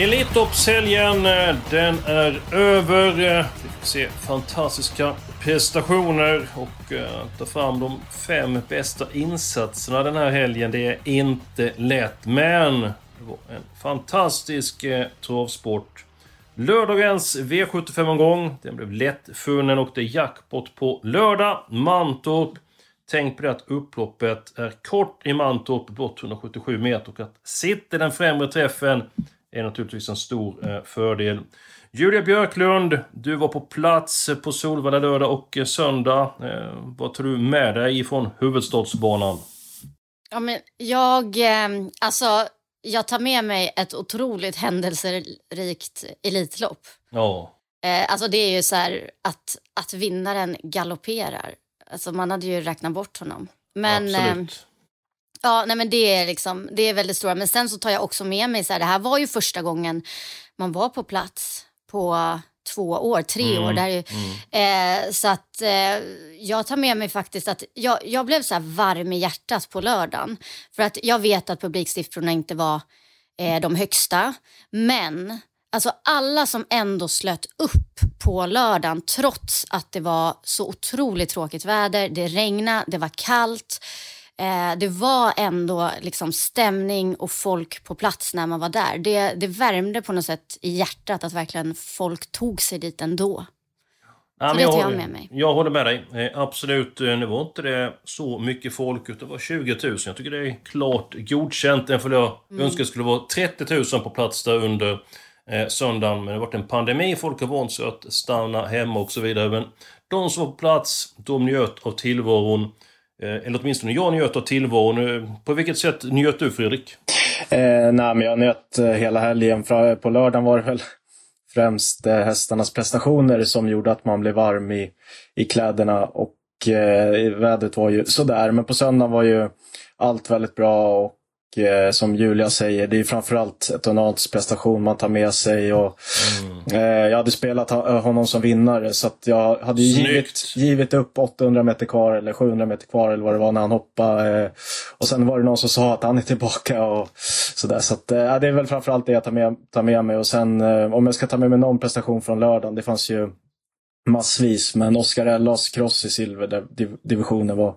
Elitloppshelgen, eh, den är över. Eh, vi får se fantastiska prestationer och eh, ta fram de fem bästa insatserna den här helgen. Det är inte lätt, men det var en fantastisk travsport. Lördagens V75-omgång, den blev lättfunnen och det är jackpot på lördag. Mantorp. Tänk på det att upploppet är kort i Mantorp, blott 177 meter och att sitter den främre träffen är naturligtvis en stor eh, fördel. Julia Björklund, du var på plats på Solvalla lördag och söndag. Eh, vad tar du med dig ifrån huvudstadsbanan? Ja, men jag, eh, alltså, jag tar med mig ett otroligt händelserikt Elitlopp. Ja. Alltså det är ju så här att, att vinnaren galopperar. Alltså man hade ju räknat bort honom. Men, Absolut. Ja, nej men det är liksom, det är väldigt stora. Men sen så tar jag också med mig så här, det här var ju första gången man var på plats på två år, tre Mm, år. Där, ju- eh, så att eh, jag tar med mig faktiskt att jag, jag blev så här varm i hjärtat på lördagen. För att jag vet att publiksiffrorna inte var eh, de högsta. Men alltså alla som ändå slöt upp på lördagen trots att det var så otroligt tråkigt väder. Det regnade, det var kallt. Eh, det var ändå liksom stämning och folk på plats när man var där. Det, det värmde på något sätt i hjärtat att verkligen folk tog sig dit ändå. Ja, men jag håller- med mig. Jag håller med dig. Eh, absolut, eh, nu var inte det så mycket folk, utan det var 20 000. Jag tycker det är klart godkänt. Jag Mm. önskar det skulle vara 30 000 på plats där under eh, söndagen. Men det har varit en pandemi, folk har vant sig att stanna hemma och så vidare. Men de som var på plats, de njöt av tillvaron. Eh, eller åtminstone jag njöt av tillvaron. Eh, på vilket sätt njöt du, Fredrik? Eh, nej, men jag njöt eh, hela helgen. På lördagen var det väl främst hästarnas prestationer som gjorde att man blev varm i, i kläderna. Och eh, vädret var ju sådär. Men på söndagen var ju allt väldigt bra. Och som Julia säger, det är framförallt ett Donalds prestation man tar med sig. Och, eh, jag hade spelat ha- honom som vinnare så jag hade givit, givit upp 800 meter kvar eller 700 meter kvar eller vad det var när han hoppade. Eh, och sen var det någon som sa att han är tillbaka och sådär. Så att, eh, det är väl framförallt det jag tar med, tar med mig. Och sen eh, om jag ska ta med mig någon prestation från lördagen, det fanns ju massvis. Men Oscar Ellas cross i silverdivisionen var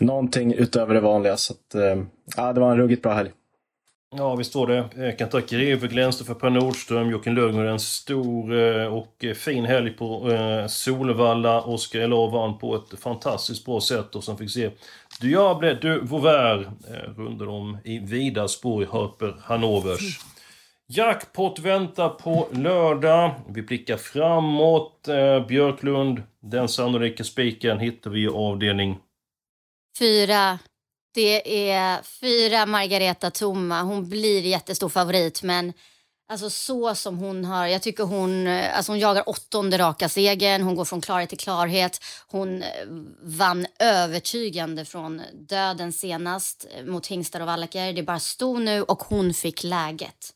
någonting utöver det vanliga. Så att, eh, ja, det var en ruggigt bra helg. Ja, visst var det. Eh, Kentucky River glänste för Per Nordström. Joakim Lögner en stor eh, och eh, fin helg på Solvalla. Oskar Elov vann på ett fantastiskt bra sätt och sen fick se Diable de Vauvert runder om i vida spår i Harper Hanovers. Jackpot väntar på lördag. Vi blickar framåt. Eh, Björklund, den sannolika spiken hittar vi i avdelning Fyra. Det är fyra Margareta Toma. Hon blir jättestor favorit, men alltså så som hon har... Jag tycker hon, eh, alltså hon jagar åttonde raka segern. Hon går från klarhet till klarhet. Hon eh, vann övertygande från döden senast eh, mot hingstar och vallacker. Det bara stod nu och hon fick läget.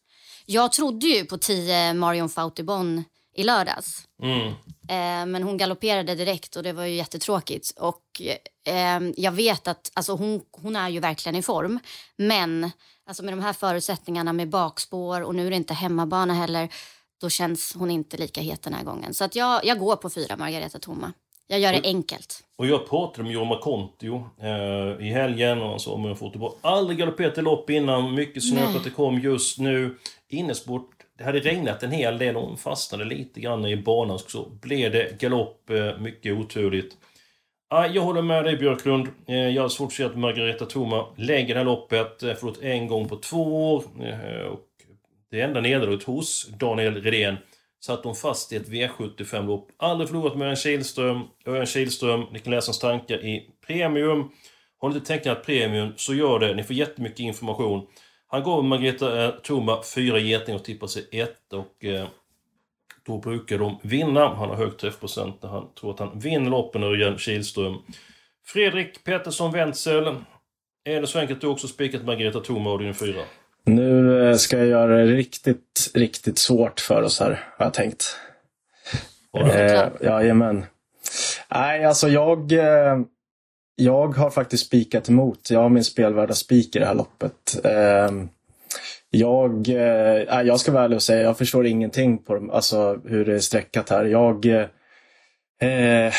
Jag trodde ju på 10 Marion Fautibon i lördags. Mm. Eh, men hon galopperade direkt och det var ju jättetråkigt. Och eh, jag vet att alltså hon, hon är ju verkligen i form. Men alltså med de här förutsättningarna med bakspår och nu är det inte hemmabana heller. Då känns hon inte lika het den här gången. Så att jag, jag går på fyra Margareta Toma. Jag gör det enkelt. Och jag pratade med Jorma Kontio eh, i helgen och han sa om jag får tillbaka. Aldrig galopperat i lopp innan. Mycket snö på att det kom just nu. Innesport. Det hade regnat en hel del och hon fastnade lite grann i banan. Så blev det galopp. Eh, mycket oturligt. Ah, jag håller med dig Björklund. Eh, jag har svårt att se att Margareta Thoma lägger det här loppet. Eh, förlåt, en gång på två år. Eh, och det enda nederlaget hos Daniel Redén satt hon fast i ett V75-lopp. Aldrig förlorat med Örjan Kihlström. Örjan Kihlström, ni kan läsa hans tankar i Premium. Har ni inte tecknat Premium så gör det. Ni får jättemycket information. Han gav Margareta eh, Thoma fyra getingar och tippade sig ett och eh, då brukar de vinna. Han har hög träffprocent när han tror att han vinner loppen, Örjan Kihlström. Fredrik Pettersson Wenzel. Är det så enkelt att du också spikat Margareta Thoma och din fyra? Nu eh, ska jag göra det riktigt, riktigt svårt för oss här, har jag tänkt. Eh, jajamän. Nej, alltså jag... Eh, jag har faktiskt spikat emot. Jag har min spelvärda spik i det här loppet. Eh, jag, eh, jag ska vara ärlig och säga, jag förstår ingenting på dem, alltså, hur det är sträckat här. Jag... Eh,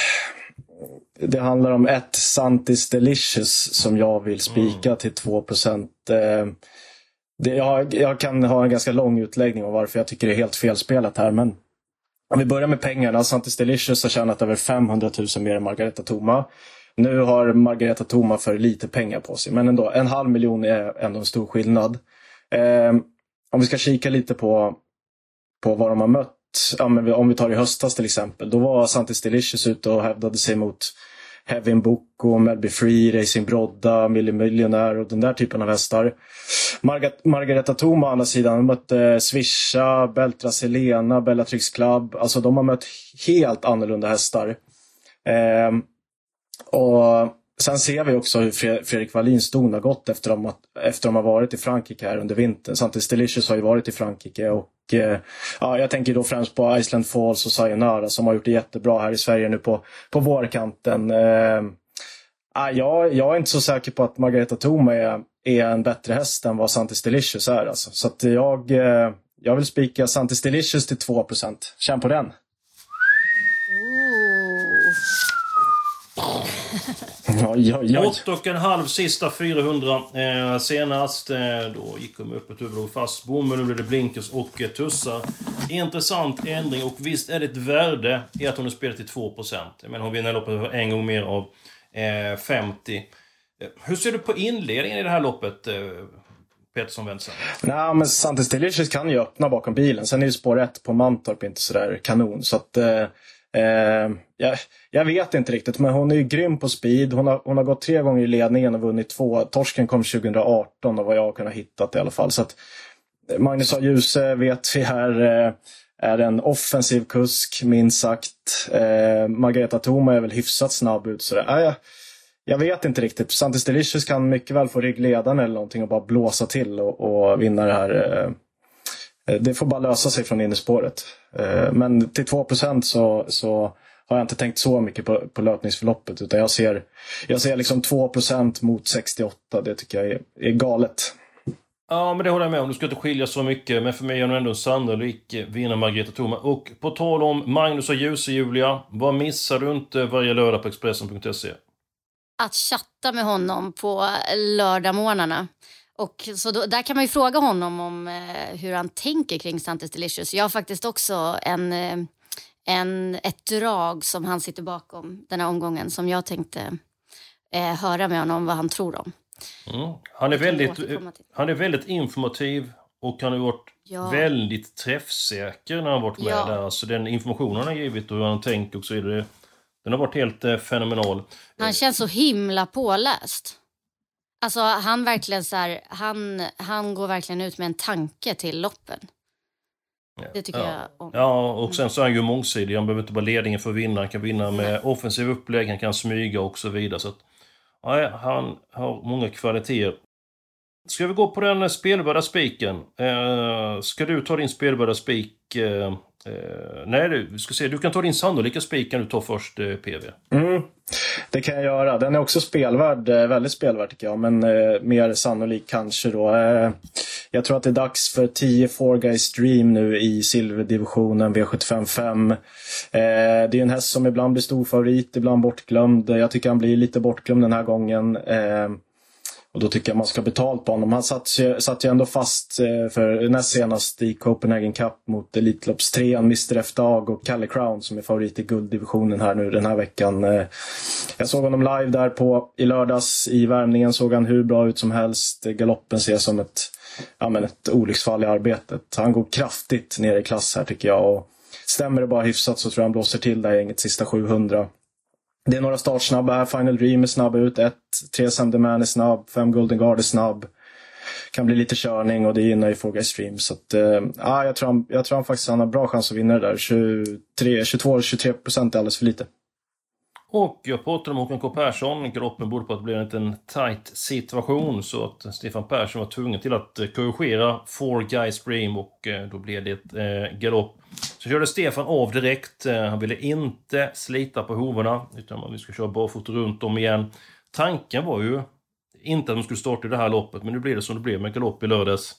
det handlar om ett Santis Delicious som jag vill spika mm. till 2 procent det, jag, jag, kan ha en ganska lång utläggning om varför jag tycker det är helt felspelat här. Men om vi börjar med pengarna. Santis Delicious har tjänat över 500 000 mer än Margareta Toma. Nu har Margareta Toma för lite pengar på sig, men ändå. En halv miljon är ändå en stor skillnad. Eh, om vi ska kika lite på, på vad de har mött. Ja, men om vi tar i höstas till exempel. Då var Santis Delicious ute och hävdade sig mot Heaven Boko, Melby Free, Racing Brodda, Millie Millionaire och den där typen av hästar. Marga Margareta Thoma å andra sidan mötte Swisha, Beltra Selena, Bellatrix Club. Alltså de har mött helt annorlunda hästar. Eh, och Sen ser vi också hur Fredrik Wallins don har gått efter att efter de har varit i Frankrike här under vintern. Samtidigt Delicious har ju varit i Frankrike och Eh, ja, jag tänker då främst på Iceland Falls och Sayonara som har gjort det jättebra här i Sverige nu på, på vårkanten. Ja, jag, jag är inte så säker på att Margareta Thoma är, är en bättre häst än vad Santis Delicious är. Alltså. Så att jag, eh, jag vill spika Santis Delicious till 2% Känn på den! Oj, oj, oj. Åtta och en halv sista 400. Eh, senast eh, då gick de upp ett huvud fast bom, nu blir det blinkers och eh, tussar. Intressant ändring och visst är det ett värde i att hon är spelad till 2%. Jag menar hon vinner loppet en gång mer av eh, 50. Eh, hur ser du på inledningen i det här loppet? Eh, Petersson Wenzel? Nej, men Santis Delicious kan ju öppna bakom bilen. Sen är ju spår 1 på Mantorp inte sådär kanon. Så att, eh, jag, jag, vet inte riktigt, men hon är ju grym på speed. Hon har, hon har gått tre gånger i ledningen och vunnit två. Torsken kom 2018 och vad jag har kunnat hitta i alla fall. Så att eh, Magnus A. Djuse vet vi här eh, är en offensiv kusk, minst sagt. Eh, Margareta Thoma är väl hyfsat snabb ut. Så det, eh, jag, jag vet inte riktigt. Santis Delicious kan mycket väl få ryggledaren eller någonting och bara blåsa till och, och vinna det här. Eh, Eh, det får bara lösa sig från innerspåret. Eh, men till 2 så, så har jag inte tänkt så mycket på, på löpningsförloppet. Utan jag ser, jag ser liksom 2% mot 68. Det tycker jag är, är galet. Ja, men det håller jag med om. Du ska inte skilja så mycket. Men för mig är hon ändå en sannolik vinnare, Margareta Thoma. Och på tal om Magnus och Djuse, Julia. Vad missar du inte varje lördag på Expressen.se? Att chatta med honom på lördagmorgnarna. Och så då, där kan man ju fråga honom om eh, hur han tänker kring Santis Delicious. Jag har faktiskt också en, eh, en, ett drag som han sitter bakom den här omgången som jag tänkte eh, höra med honom vad han tror om. Mm. Han, är väldigt, han är väldigt informativ och han har varit ja. väldigt träffsäker när han varit med ja. där. Alltså den informationen han har givit och hur han tänkt och så vidare. Den har varit helt eh, fenomenal. Han känns så himla påläst. Alltså han verkligen så här, han, han går verkligen ut med en tanke till loppen. Det tycker ja. jag om. Ja, och sen så är han ju mångsidig. Han behöver inte bara ledningen för att vinna. Han kan vinna med offensiv upplägg, han kan smyga och så vidare. Så att, ja, han har många kvaliteter. Ska vi gå på den spelvärda spiken? Eh, ska du ta din spelvärda spik eh, Eh, nej, du, ska se, du kan ta din sannolika spik kan du ta först, eh, PV. Mm, det kan jag göra. Den är också spelvärd, eh, väldigt spelvärd tycker jag, men eh, mer sannolik kanske då. Eh, jag tror att det är dags för 10 4 Guys Dream nu i silverdivisionen V755. Eh, det är en häst som ibland blir stor favorit, ibland bortglömd. Jag tycker han blir lite bortglömd den här gången. Och då tycker jag man ska ha betalt på honom. Han satt, satt ju ändå fast eh, för näst senast i Copenhagen Cup mot Elitloppstrean Mr F Dag och Calle Crown som är favorit i gulddivisionen här nu den här veckan. Eh, jag såg honom live där på i lördags i värmningen. Såg han hur bra ut som helst. Eh, galoppen ser som ett, ja, men ett olycksfall i arbetet. Han går kraftigt ner i klass här tycker jag. Och stämmer det bara hyfsat så tror jag han blåser till det gänget sista 700. Det är några startsnabba här. Final Dream är snabb ut. 1. 3 Sam The Man är snabb. 5 Golden Guard är snabb. kan bli lite körning och det gynnar ju Four Stream. Så att, äh, jag, tror han, jag tror han faktiskt han har bra chans att vinna det där. 22-23 procent är alldeles för lite. Och jag pratade med Håkan K Persson. Galoppen borde på att det blev en liten tight situation så att Stefan Persson var tvungen till att eh, korrigera Four Guys Dream och eh, då blev det ett eh, galopp. Så körde Stefan av direkt. Eh, han ville inte slita på hovarna utan vi ska köra barfota runt om igen. Tanken var ju inte att de skulle starta i det här loppet, men nu blev det som det blev med galopp i lördags.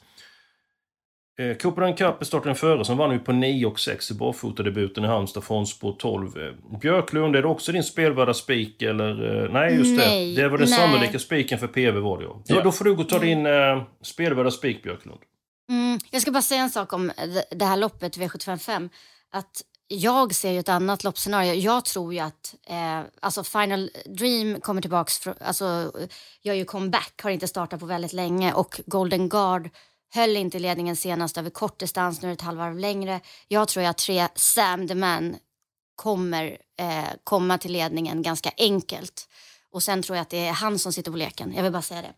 Eh, Copenhagen Cup är starten före, som vann ju på 9 och 6 i barfotadebuten i Halmstad från spår 12. Eh, Björklund, är det också din spelvärda spik eller? Eh, nej, just nej, det. Det var den sannolika spiken för PV var det ja. ja. Då får du gå och ta din eh, spelvärda spik, Björklund. Mm, jag ska bara säga en sak om det här loppet, V755. Att jag ser ju ett annat loppscenario. Jag tror ju att eh, alltså Final Dream kommer tillbaks, för, alltså, gör ju comeback, har inte startat på väldigt länge och Golden Guard höll inte ledningen senast över kort distans, nu är det ett halvvarv längre. Jag tror att tre Sam the Man kommer eh, komma till ledningen ganska enkelt. Och sen tror jag att det är han som sitter på leken. Jag vill bara säga det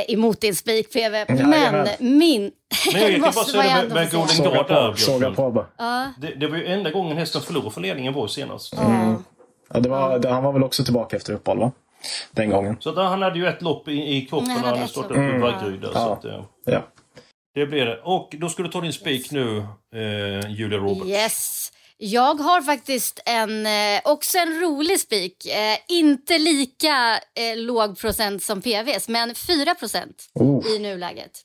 eh, emot din spik-PV. Men Jajamän. min... Men jag kan bara måste säga det ju med. Golden Guard där, Såga på bara. Det, det var ju enda gången hästen förlorade för ledningen var senast. ja. Ja, det var, det, han var väl också tillbaka efter uppehåll va? Den gången. Så att han hade ju ett lopp i, i kroppen när han startade upp i Mm. Vaggeryd. där, Ja. Så att, eh, Ja. Det blir det. Och då ska du ta din spik nu, eh, Julia Roberts. Yes. Jag har faktiskt en, eh, också en rolig spik. Eh, inte lika eh, låg procent som PVs, men 4 procent Oh. i nuläget.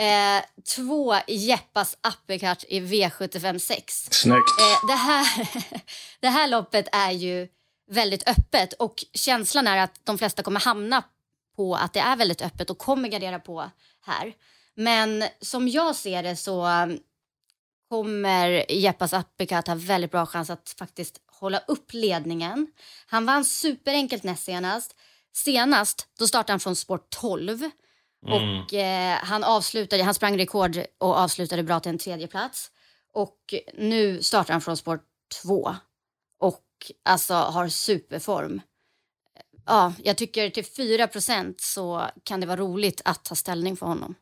Eh, två Jeppas uppercut i V75 6. Snyggt. Eh, det, här, det här loppet är ju väldigt öppet och känslan är att de flesta kommer hamna på att det är väldigt öppet och kommer gardera på här. Men som jag ser det så um, kommer Jeppas uppercut ha väldigt bra chans att faktiskt hålla upp ledningen. Han vann superenkelt näst senast. Senast då startade han från sport 12 och eh, han avslutade, han sprang rekord och avslutade bra till en tredje plats. Och nu startar han från sport 2 och alltså har superform. Ja, jag tycker till 4% så kan det vara roligt att ta ställning för honom.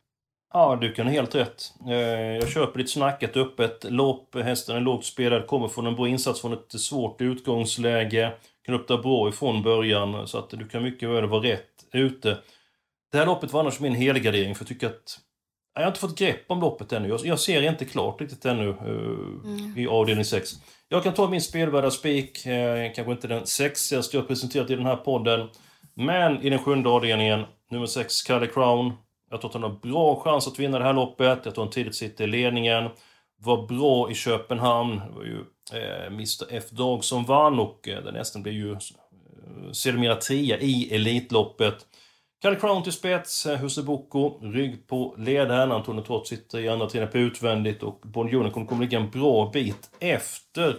Ja, du kan ha helt rätt. Eh, Jag köper ditt snack, ett öppet lopp. Hästen är lågt spelad, kommer från en bra insats från ett svårt utgångsläge. Kan öppna bra ifrån början, så att du kan mycket väl vara rätt ute. Det här loppet var annars min helgardering, för jag tycker att... Jag har inte fått grepp om loppet ännu. Jag, ser inte klart riktigt ännu eh, i avdelning 6. Jag kan ta min spelvärda spik, eh, kanske inte den sexigaste jag presenterat i den här podden. Men i den sjunde avdelningen, nummer 6, Kalle Crown. Jag tror att han har bra chans att vinna det här loppet. Jag tror han tidigt sitter i ledningen. Var bra i Köpenhamn. Det var ju eh, Mr F Dag som vann och eh, den hästen blev ju eh, sedermera trea i Elitloppet. Kalle Crown till spets, eh, Husse Boko, rygg på ledaren. Antonio Trott sitter i andra tiden på utvändigt och Bon Unicorn kommer ligga en bra bit efter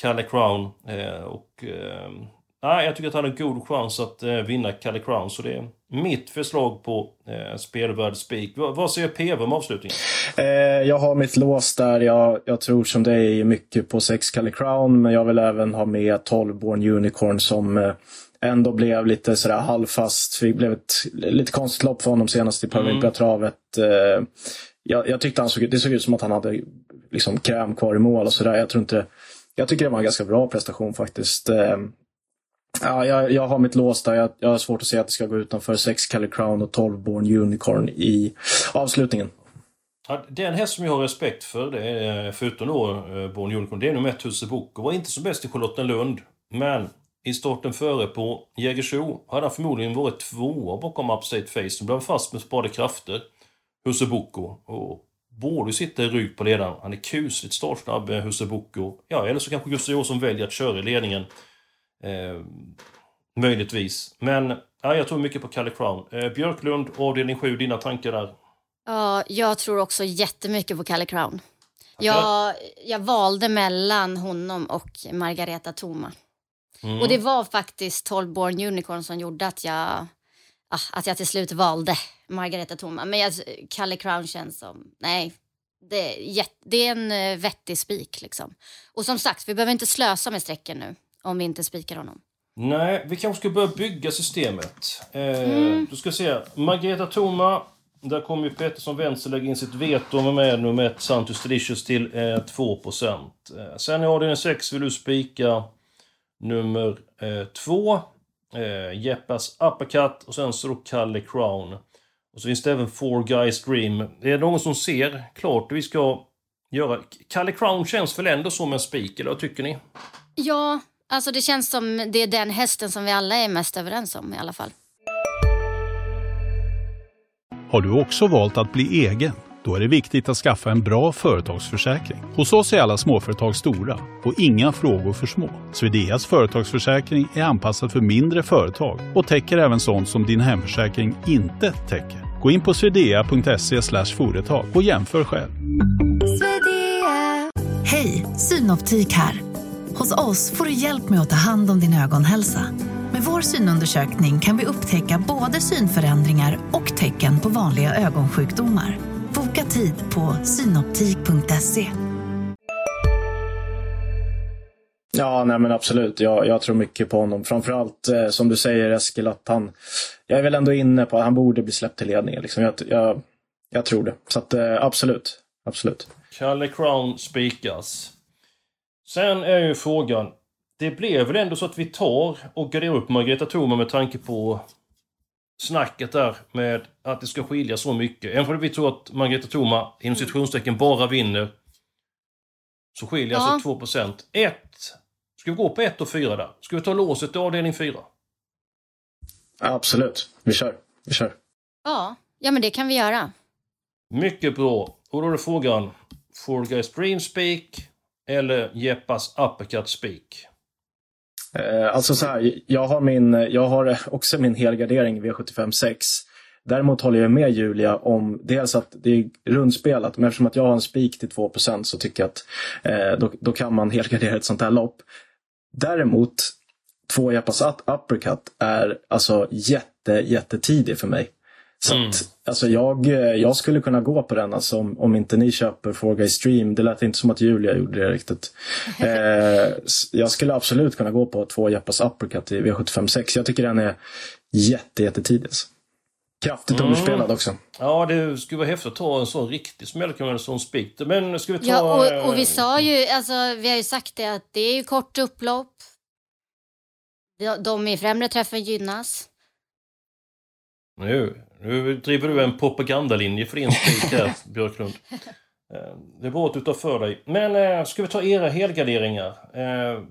Kalle Crown. Eh, och, eh, jag tycker att han har god chans att eh, vinna Kalle Crown. Så det mitt förslag på eh, spelvärd spik. Vad, säger PV om avslutningen? Eh, jag har mitt lås där. Jag, jag tror som är mycket på 6 Kalle Crown, men jag vill även ha med 12 Born Unicorn som eh, ändå blev lite sådär halvfast. Det blev ett lite konstigt lopp för honom senast i Paralympiatravet. Eh, jag, jag tyckte han såg, det såg ut som att han hade liksom kräm kvar i mål och sådär. Jag tror inte jag tycker det var en ganska bra prestation faktiskt. Ja, jag, jag har mitt lås där. Jag, jag har svårt att se att det ska gå utanför 6 Kalle Crown och 12 Born Unicorn i avslutningen. Ja, den häst som jag har respekt för, det är, eh, förutom då eh, Born Unicorn, det är nummer ett Husse Boko. Var inte som bäst i Charlottenlund, men i starten före på Jägersro hade han förmodligen varit tvåa bakom Upstate Face. Nu blev han fast med sparade krafter, Husse Boko. Och borde sitta i rygg på ledaren. Han är kusligt startsnabb, eh, Husse Boko. Ja, eller så kanske Gustav Jonsson väljer att köra i ledningen. Eh, möjligtvis. Men ja, jag tror mycket på Kalle Crown. Eh, Björklund, avdelning 7, dina tankar där? Ja, jag tror också jättemycket på Kalle Crown. Jag, jag valde mellan honom och Margareta Thoma. Mm. Och det var faktiskt 12 Born Unicorn som gjorde att jag, ah, att jag till slut valde Margareta Thoma. Men jag, Kalle Crown känns som, nej, det, är det är en eh, vettig spik liksom. Och som sagt, vi behöver inte slösa med strecken nu om vi inte spikar honom. Nej, vi kanske ska börja bygga systemet. Eh, Mm. Du ska se. Margareta Thoma Där kommer ju Pettersson Vänster lägga in sitt veto med, med nummer 1, Santos Delicious, till eh, 2%. Eh, sen i avdelning 6 vill du spika nummer 2, eh, eh, Jeppas Uppercut och sen så då Kalle Crown. Och så finns det även Four Guys Dream. Det är någon som ser klart vi ska göra. Kalle Crown känns väl ändå som en spik, eller vad tycker ni? Ja, alltså det känns som det är den hästen som vi alla är mest överens om i alla fall. Har du också valt att bli egen? Då är det viktigt att skaffa en bra företagsförsäkring. Hos oss är alla småföretag stora och inga frågor för små. Swedeas företagsförsäkring är anpassad för mindre företag och täcker även sånt som din hemförsäkring inte täcker. Gå in på swedea.se företag och jämför själv. Hej, Synoptik här. Hos oss får du hjälp med att ta hand om din ögonhälsa. Med vår synundersökning kan vi upptäcka både synförändringar och tecken på vanliga ögonsjukdomar. Boka tid på synoptik.se. Ja, nej men absolut. Jag, jag tror mycket på honom. Framförallt eh, som du säger Eskil, att han... Jag är väl ändå inne på att han borde bli släppt till ledningen. Liksom. Jag, jag, jag tror det. Så att, eh, absolut. Absolut. Kalle Crown spikas. Sen är ju frågan. Det blev väl ändå så att vi tar och garderar upp Margareta Thoma med tanke på snacket där med att det ska skilja så mycket. Även om vi tror att Margareta Thoma inom citationstecken bara vinner så skiljer Ja. alltså 2%. 1. Ska vi gå på 1 och 4 där? Ska vi ta låset i avdelning 4? Absolut. Vi kör. Vi kör. Ja, ja men det kan vi göra. Mycket bra. Och då är frågan. Four Guys Dream Speak eller Jeppas Uppercut-spik? Eh, alltså så här, jag har, min, jag har också min helgardering V75 6. Däremot håller jag med Julia om dels att det är rundspelat, men eftersom att jag har en spik till 2% så tycker jag att eh, då, då kan man helgardera ett sånt här lopp. Däremot, två Jeppas uppercut är alltså jätte, jättetidig för mig. Så Mm. att, alltså jag, jag skulle kunna gå på den alltså, om, om inte ni köper Four Guys Stream. Det lät inte som att Julia gjorde det riktigt. Eh, jag skulle absolut kunna gå på två Jappas uppercut i V75 6. Jag tycker den är jätte, jättetidig. alltså. Kraftigt Mm. underspelad också. Ja, det skulle vara häftigt att ta en sån riktig smäll, kan man en sån spik. Men ska vi ta... Ja, och, och vi eh, sa ju, alltså vi har ju sagt det att det är ju kort upplopp. De, de i främre träffen gynnas. Nu, nu driver du en propagandalinje för din spik här, Björklund. Eh, Det är bra att du tar för dig. Men eh, ska vi ta era helgarderingar? Eh,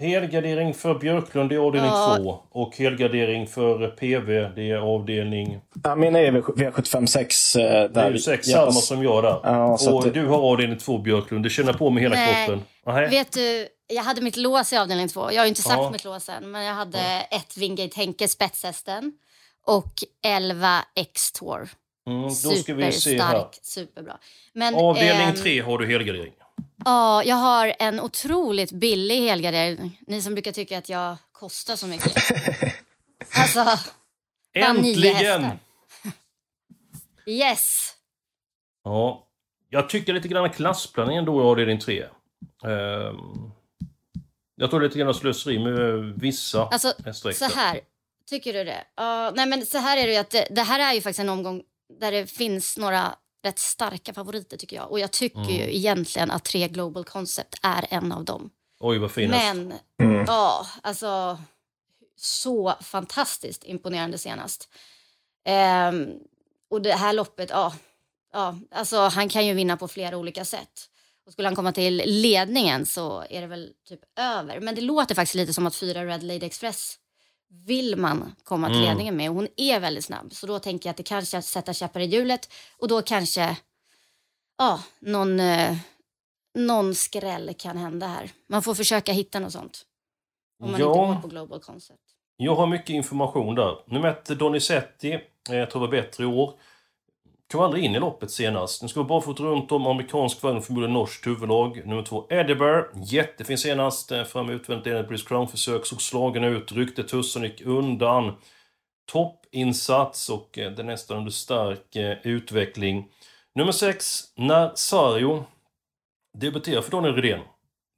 helgardering för Björklund, det är avdelning Ja. 2. Och helgardering för PV, det är avdelning... Ja, min är V75 6. Eh, Det är där ju sex Jappas- samma som jag där. Ja, så och det- du har avdelning 2, Björklund. Det känner på mig hela Nej. kroppen. Nej. Vet du, jag hade mitt lås i avdelning två. Jag har ju inte sagt Ja. mitt lås än, men jag hade ett Wingate Henke, spetshästen. Och 11 X-Tour. Mm, då ska vi se här. Superstark, superbra. Men, Avdelning ehm, 3 har du helgardering. Ja, jag har en otroligt billig helgardering. Ni som brukar tycka att jag kostar så mycket. alltså, Äntligen! yes! Ja. Jag tycker lite grann klassplaneringen då i avdelning 3. Ehm, jag tror lite grann slöseri med vissa Alltså, häststräckor. så här. Tycker du det? Ja, nej, men så här är det ju att det, det här är ju faktiskt en omgång där det finns några rätt starka favoriter tycker jag. Och jag tycker Mm. ju egentligen att tre Global Concept är en av dem. Oj, vad fin häst. Men, Mm. ja, alltså så fantastiskt imponerande senast. Ehm, och det här loppet, ja, ja, alltså han kan ju vinna på flera olika sätt. Och skulle han komma till ledningen så är det väl typ över. Men det låter faktiskt lite som att fyra Red Lady Express vill man komma till Mm. ledningen med. Och hon är väldigt snabb. Så då tänker jag att det kanske sätter käppar i hjulet. Och då kanske, ja, någon, eh, någon skräll kan hända här. Man får försöka hitta något sånt. Om man inte går Ja, på Global Concept. jag har mycket information där. Nummer ett, Donizetti. eh, Jag tror var bättre i år. Kom aldrig in i loppet senast. Nu ska vi bara fått runt om amerikansk vagn, förmodligen norskt huvudlag. Nummer två, Edinburgh. Jättefin senast. Eh, fram utvändigt ledande British Crown-försök. Såg slagen ut. Ryckte tussen, gick undan. Toppinsats och eh, det är nästan under stark eh, utveckling. Nummer sex, Nazario. Debuterar för Daniel Rydén.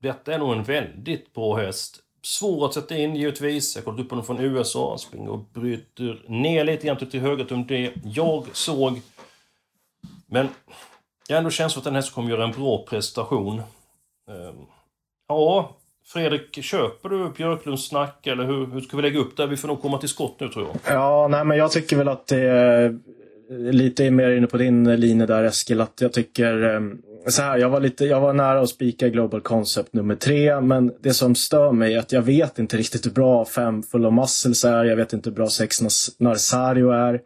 Detta är nog en väldigt bra häst. svår att sätta in givetvis. Jag har kollat upp honom från USA. Han springer och bryter ner lite grann till höger om det jag såg. Men jag har ändå känslan att den här kommer göra en bra prestation. Ehm, ja, Fredrik, köper du Björklunds snack eller hur, hur ska vi lägga upp det? Vi får nog komma till skott nu tror jag. Ja, nej men jag tycker väl att det är lite mer inne på din linje där Eskil. Att jag tycker ehm, så här, jag var, lite, jag var nära att spika Global Concept nummer tre, men det som stör mig är att jag vet inte riktigt hur bra fem Full of Muscles är. Jag vet inte hur bra sex Narsario är.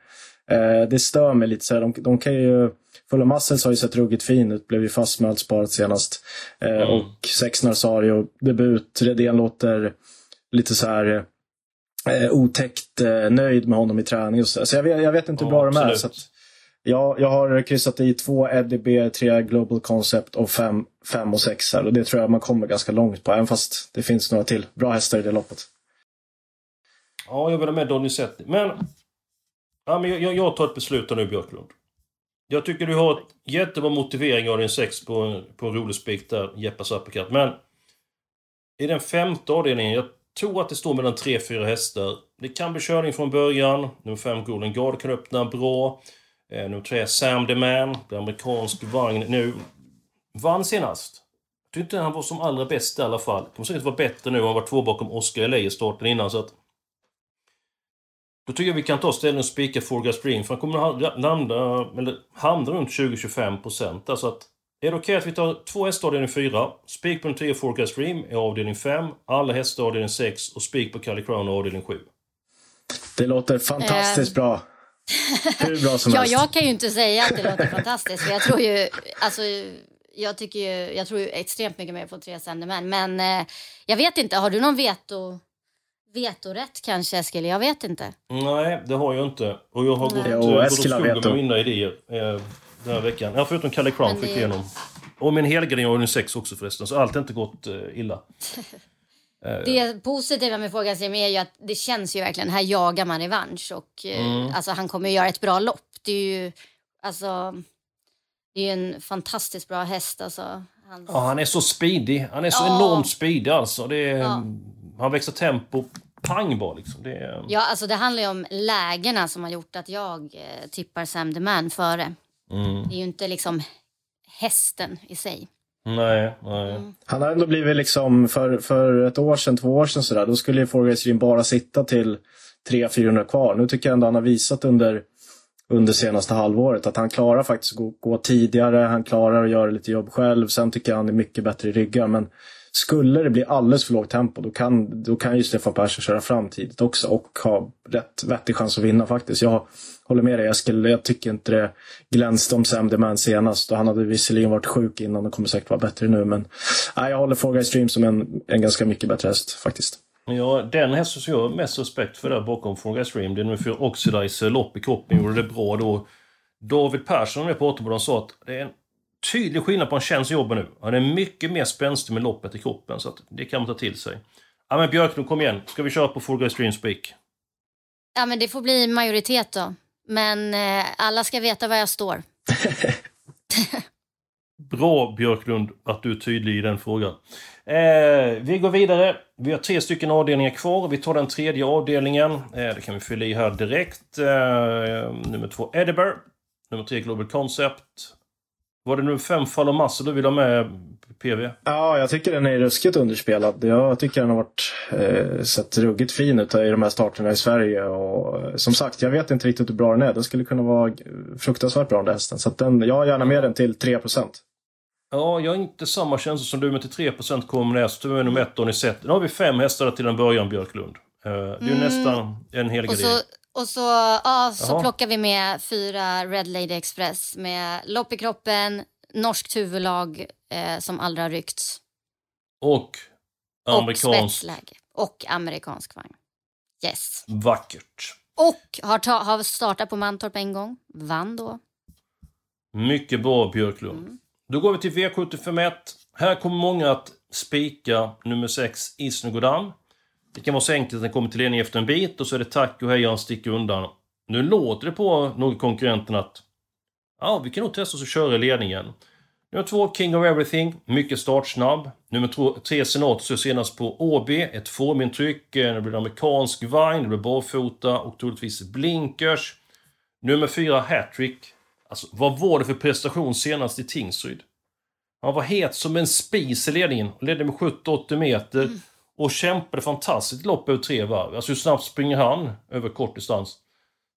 Eh, det stör mig lite. Så här, de, de kan ju Full of Muscles har ju sett ruggigt fin ut, blev ju fast med allt sparat senast. Eh, mm. Och sex Narsario, debut, Redén låter lite så här eh, otäckt eh, nöjd med honom i träning. Och så så jag, vet, jag vet inte hur bra ja, de är. Så att, ja, jag har kryssat i två Eddie tre Global Concept och fem, fem och sex här. Och det tror jag man kommer ganska långt på, även fast det finns några till bra hästar i det loppet. Ja, jag vill ha med Donizetti. Men, ja, men jag, jag tar ett beslut nu, Björklund. Jag tycker du har ett jättebra motivering av din sex på, på en rolig spik där, Jeppa uppercut. Men i den femte avdelningen, jag tror att det står mellan tre, fyra hästar. Det kan bli körning från början. Nummer 5 Golden Guard, kan öppna bra. Eh, nummer 3, Sam the Man, amerikansk vagn nu. Vann senast. Jag tyckte inte han var som allra bäst i alla fall. Kommer säkert vara bättre nu. Han var två bakom Oscar L.A. i starten innan så att... Då tycker jag vi kan ta ställning och spika Forga Spring för han kommer att landa, eller hamna runt 20-25 procent. Alltså att är det okej okay att vi tar två hästar avdelning 4, spik på den 3 Forecast Dream i avdelning 5, alla hästar avdelning 6 och spik på Cali Crown avdelning 7? Det låter fantastiskt äh... bra. Hur bra som ja, helst. Jag kan ju inte säga att det låter fantastiskt. För jag tror ju, alltså, jag tycker ju, jag tror ju extremt mycket mer på tre sändemän. Men eh, jag vet inte, har du någon veto, vetorätt kanske Eskil? Jag vet inte. Nej, det har jag inte. Och jag har Nej. gått, jo, gått åt med mina idéer. Eh, den här veckan. Ja, förutom Kalle Crown det... fick jag igenom. Och min helgardering har ju sex också förresten, så allt har inte gått uh, illa. Det positiva med Frågan är ju att det känns ju verkligen, här jagar man revansch och eh, mm. alltså, han kommer att göra ett bra lopp. Det är ju, alltså, det är en fantastiskt bra häst alltså. Hans... Ja, han är så speedy. Han är så ja. enormt speedy alltså. Det är, ja. Han växer tempo pang bara liksom. Det är... Ja, alltså det handlar ju om lägena som har gjort att jag eh, tippar Sam the Man före. Mm. Det är ju inte liksom hästen i sig. Nej, nej. Mm. Han har ändå blivit liksom, för, för ett år sedan, två år sedan sådär, då skulle ju Forgastrin bara sitta till 300-400 kvar. Nu tycker jag ändå han har visat under, under senaste halvåret att han klarar faktiskt att gå, gå tidigare, han klarar att göra lite jobb själv. Sen tycker jag han är mycket bättre i ryggar. Men skulle det bli alldeles för lågt tempo då kan, då kan ju Stefan Persson köra fram tidigt också och ha rätt vettig chans att vinna faktiskt. Jag håller med dig Eskil, jag tycker inte det glänste om Sam Demand senast. Och han hade visserligen varit sjuk innan och kommer säkert vara bättre nu. Men nej, jag håller Four Stream som en, en ganska mycket bättre häst faktiskt. Ja, den hästen som jag har mest respekt för där bakom Four Stream, det är nummer 4 Oxidizer, lopp i kroppen, gjorde det bra då. David Persson med på Återbådan sa att det är en tydlig skillnad på en tjänst jobbar nu. Han är mycket mer spänstig med loppet i kroppen, så att det kan man ta till sig. Ja men Björklund, kom igen. Ska vi köra på Full Guy Stream Speak? Ja men det får bli majoritet då. Men eh, alla ska veta var jag står. Bra Björklund att du är tydlig i den frågan. Eh, vi går vidare. Vi har tre stycken avdelningar kvar. Vi tar den tredje avdelningen. Eh, det kan vi fylla i här direkt. Eh, nummer två Edinburgh. Nummer tre Global Concept. Var det nu fem fall och massor du vill ha med PV? Ja, jag tycker den är ruskigt underspelad. Jag tycker den har varit, eh, sett ruggigt fin ut i de här starterna i Sverige. Och, eh, som sagt, jag vet inte riktigt hur bra den är. Den skulle kunna vara fruktansvärt bra den hästen. Så den, jag har gärna med den till 3% Ja, jag har inte samma känsla som du, men till 3% kommer det. Så är nummer ett då ni sett. Nu har vi fem hästar till en början, Björklund. Eh, det är mm. nästan en hel grej. Och så, ja, så plockar vi med fyra Red Lady Express med lopp i kroppen, norskt huvudlag eh, som aldrig har ryckts. Och amerikansk... Och spetsläge. Och amerikansk vagn. Yes. Vackert. Och har, ta, har startat på Mantorp en gång. Vann då. Mycket bra Björklund. Mm. Då går vi till V751. Här kommer många att spika nummer 6 Isnogodam. Det kan vara så enkelt att den kommer till ledning efter en bit och så är det tack och hej och han sticker undan. Nu låter det på några konkurrenten att ja, vi kan nog testa oss att köra i ledningen. Nummer två, King of Everything. Mycket startsnabb. Nummer två, tre Senator senast på Åby. Ett formintryck. Eh, det blir amerikansk vagn, det blir barfota och troligtvis blinkers. Nummer fyra, Hattrick. Alltså, vad var det för prestation senast i Tingsryd? Han var het som en spis i ledningen. Ledde med 70-80 meter. Mm. Och kämpade fantastiskt lopp över tre varv. Alltså hur snabbt springer han över kort distans?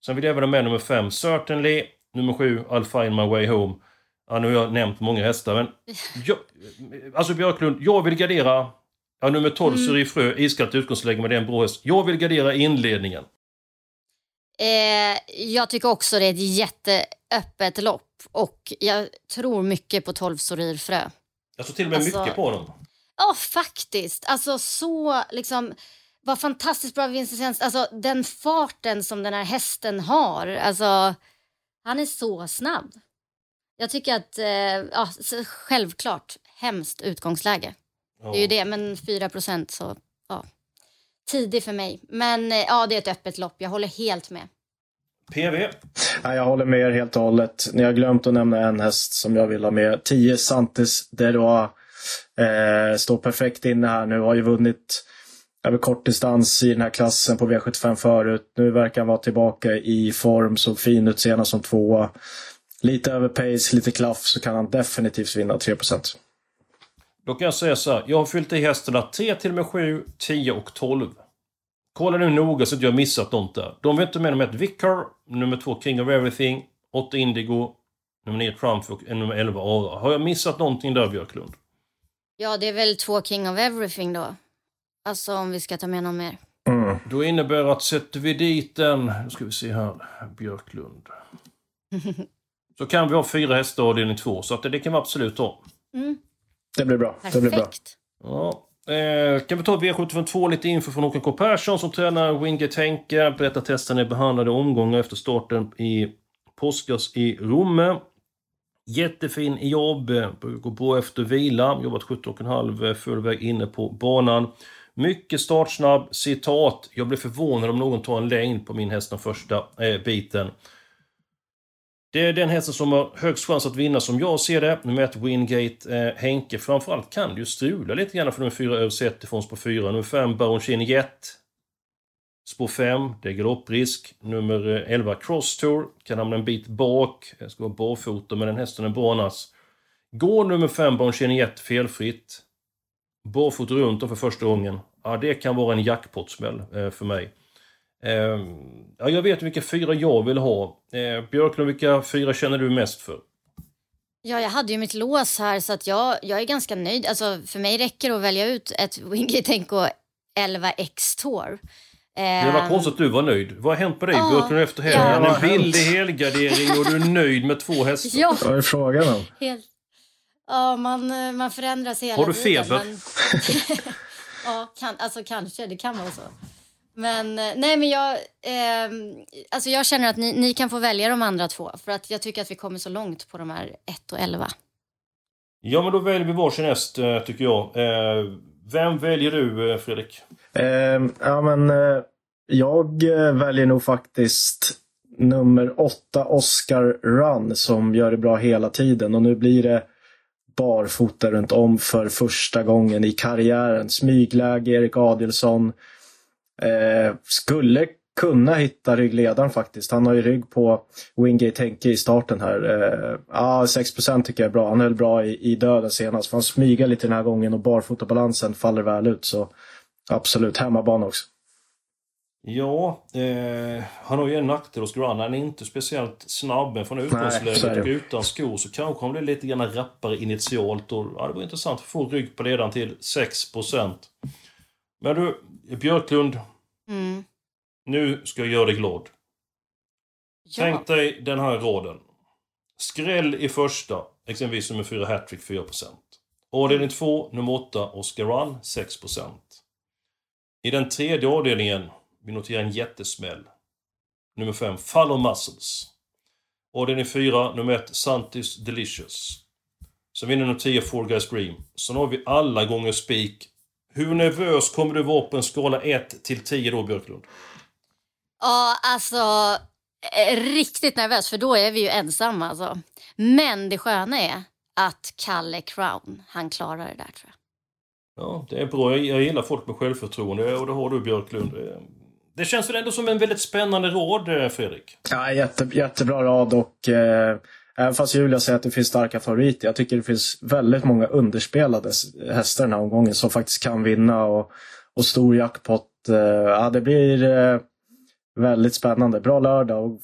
Sen vill jag även ha med nummer fem, Certainly. Nummer sju, I'll find my way home. Ja, nu har jag nämnt många hästar, men... Jag, alltså Björklund, jag vill gardera... Ja, nummer 12, mm. Suri Frö, iskallt utgångsläge, men det är en bra häst. Jag vill gardera inledningen. Eh, jag tycker också det är ett jätteöppet lopp och jag tror mycket på 12 Sorir Frö. Jag tror till och med alltså, mycket på dem. Ja, faktiskt. Alltså så liksom vad fantastiskt bra vinst Alltså den farten som den här hästen har. Alltså han är så snabb. Jag tycker att, eh, ja, självklart, hemskt utgångsläge. Ja. Det är ju det, men 4 procent så, ja. Tidig för mig. Men eh, ja, det är ett öppet lopp. Jag håller helt med. PV? Ja, jag håller med er helt och hållet. Ni har glömt att nämna en häst som jag vill ha med. 10 Santes Deroa. Eh, står perfekt inne här nu. Har ju vunnit över kortdistans i den här klassen på V75 förut. Nu verkar han vara tillbaka i form. Såg fin ut senast som tvåa. Lite över pace, lite klaff så kan han definitivt vinna 3%. Då kan jag säga så här. Jag har fyllt i hästarna 3 till och med 7, 10 och 12. Kolla nu noga så att jag missat något där. De vet inte med nummer 1 Vicar, nummer 2 King of Everything, 8 Indigo, nummer 9 Trump och nummer 11 Ara. Har jag missat någonting där Björklund? Ja, det är väl två King of Everything då. Alltså om vi ska ta med någon mer. Mm. Då innebär att sätter vi dit en, nu ska vi se här, Björklund. så kan vi ha fyra hästar avdelning två, så att det, det kan vi absolut ha. Mm. Det blir bra. Perfekt. Det blir bra. Ja. Eh, kan vi ta V752 lite info från Håkan K Persson som tränar Wingate Henke. Berättar är behandlade omgångar efter starten i påskas i Romme. Jättefin jobb, eh, går på efter vila, jobbat 17,5 eh, full väg inne på banan. Mycket startsnabb, citat. Jag blir förvånad om någon tar en längd på min häst den första eh, biten. Det är den hästen som har högst chans att vinna som jag ser det. Nummer ett Wingate eh, Henke. Framförallt kan det ju strula lite grann för nummer 4 Översätt ifrån på 4. Nummer 5 Baron Chin Jet. Spår 5, det är galopprisk. Nummer 11 Cross Tour. Kan hamna en bit bak. Jag ska vara barfota men den hästen är bra annars. Går nummer 5 Baron Jet felfritt barfota runt dem för första gången. Ja, det kan vara en jackpot-smäll eh, för mig. Eh, ja, jag vet vilka fyra jag vill ha. Eh, Björklund, vilka fyra känner du mest för? Ja, jag hade ju mitt lås här så att jag, jag är ganska nöjd. Alltså, för mig räcker det att välja ut ett Wingate Tenko 11X Tour. Det var konstigt att du var nöjd. Vad har hänt på dig ah, Björklund efter helgen? Ja. En billig helgardering och du är nöjd med två hästar. Ja. Vad är frågan om? Helt, Ja, man, eh, man förändras hela tiden. Har du feber? Men... ja, kan, alltså kanske. Det kan vara så. Men eh, nej, men jag, eh, alltså jag känner att ni, ni kan få välja de andra två. För att jag tycker att vi kommer så långt på de här 1 och 11. Ja, men då väljer vi varsin häst eh, tycker jag. Eh, vem väljer du eh, Fredrik? Eh, ja, men eh, jag eh, väljer nog faktiskt nummer åtta Oscar Run som gör det bra hela tiden. Och nu blir det barfota runt om för första gången i karriären. Smygläge, Erik Adelsson. Eh, skulle kunna hitta ryggledaren faktiskt. Han har ju rygg på Wingate Henke i starten här. Eh, ja, 6 tycker jag är bra. Han höll bra i, i döden senast. För han smyger lite den här gången och barfotabalansen faller väl ut. Så absolut, hemmabana också. Ja, eh, han har ju en nackdel hos Grun. Han är inte speciellt snabb, men från utgångsläget och utan skor så kanske han blir lite grann rappare initialt. Och, ja, det var intressant att få rygg på ledaren till 6%. Men du, Björklund. Mm. Nu ska jag göra dig glad. Ja. Tänk dig den här raden. Skräll i första, exempelvis nummer 4 Hattrick 4%. Avdelning 2, nummer 8 Oscar Run 6%. I den tredje avdelningen vi noterar en jättesmäll. Nummer 5, Follow Muscles. Avdelning 4, nummer 1, Santis Delicious. Sen vinner nummer 10, Four Guys Dream. Sen har vi alla gånger spik. Hur nervös kommer du vara på en skala 1 till 10 då, Björklund? Ja, alltså riktigt nervös för då är vi ju ensamma alltså. Men det sköna är att Kalle Crown, han klarar det där tror jag. Ja, det är bra. Jag gillar folk med självförtroende och det har du Björklund. Det känns väl ändå som en väldigt spännande råd, Fredrik? Ja, jätte, jättebra rad och eh, även fast Julia säger att det finns starka favoriter. Jag tycker det finns väldigt många underspelade hästar den här omgången som faktiskt kan vinna och, och stor jackpot. Eh, ja, det blir eh, väldigt spännande. Bra lördag och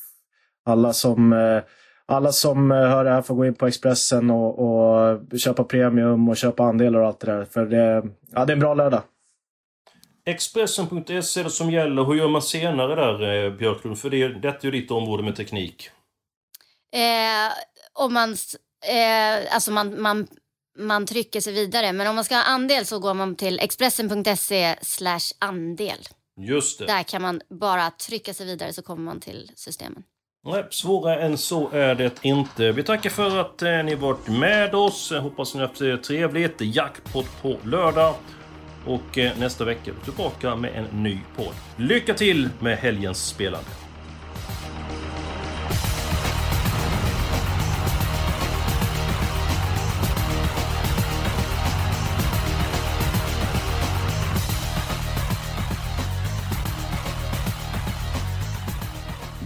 alla som eh, alla som eh, hör det här får gå in på Expressen och, och köpa premium och köpa andelar och allt det där. För det, ja, det är en bra lördag. Expressen.se är det som gäller. Hur gör man senare där, eh, Björklund? För det, detta är ju ditt område med teknik. Eh, om man, eh, alltså man, man, man trycker sig vidare. Men om man ska ha andel så går man till Expressen.se slash andel. Just det. Där kan man bara trycka sig vidare så kommer man till systemen. Nej, svårare än så är det inte. Vi tackar för att eh, ni varit med oss. Hoppas ni har haft det trevligt. Jackpot på lördag. Och eh, nästa vecka är vi tillbaka med en ny podd. Lycka till med helgens spelande!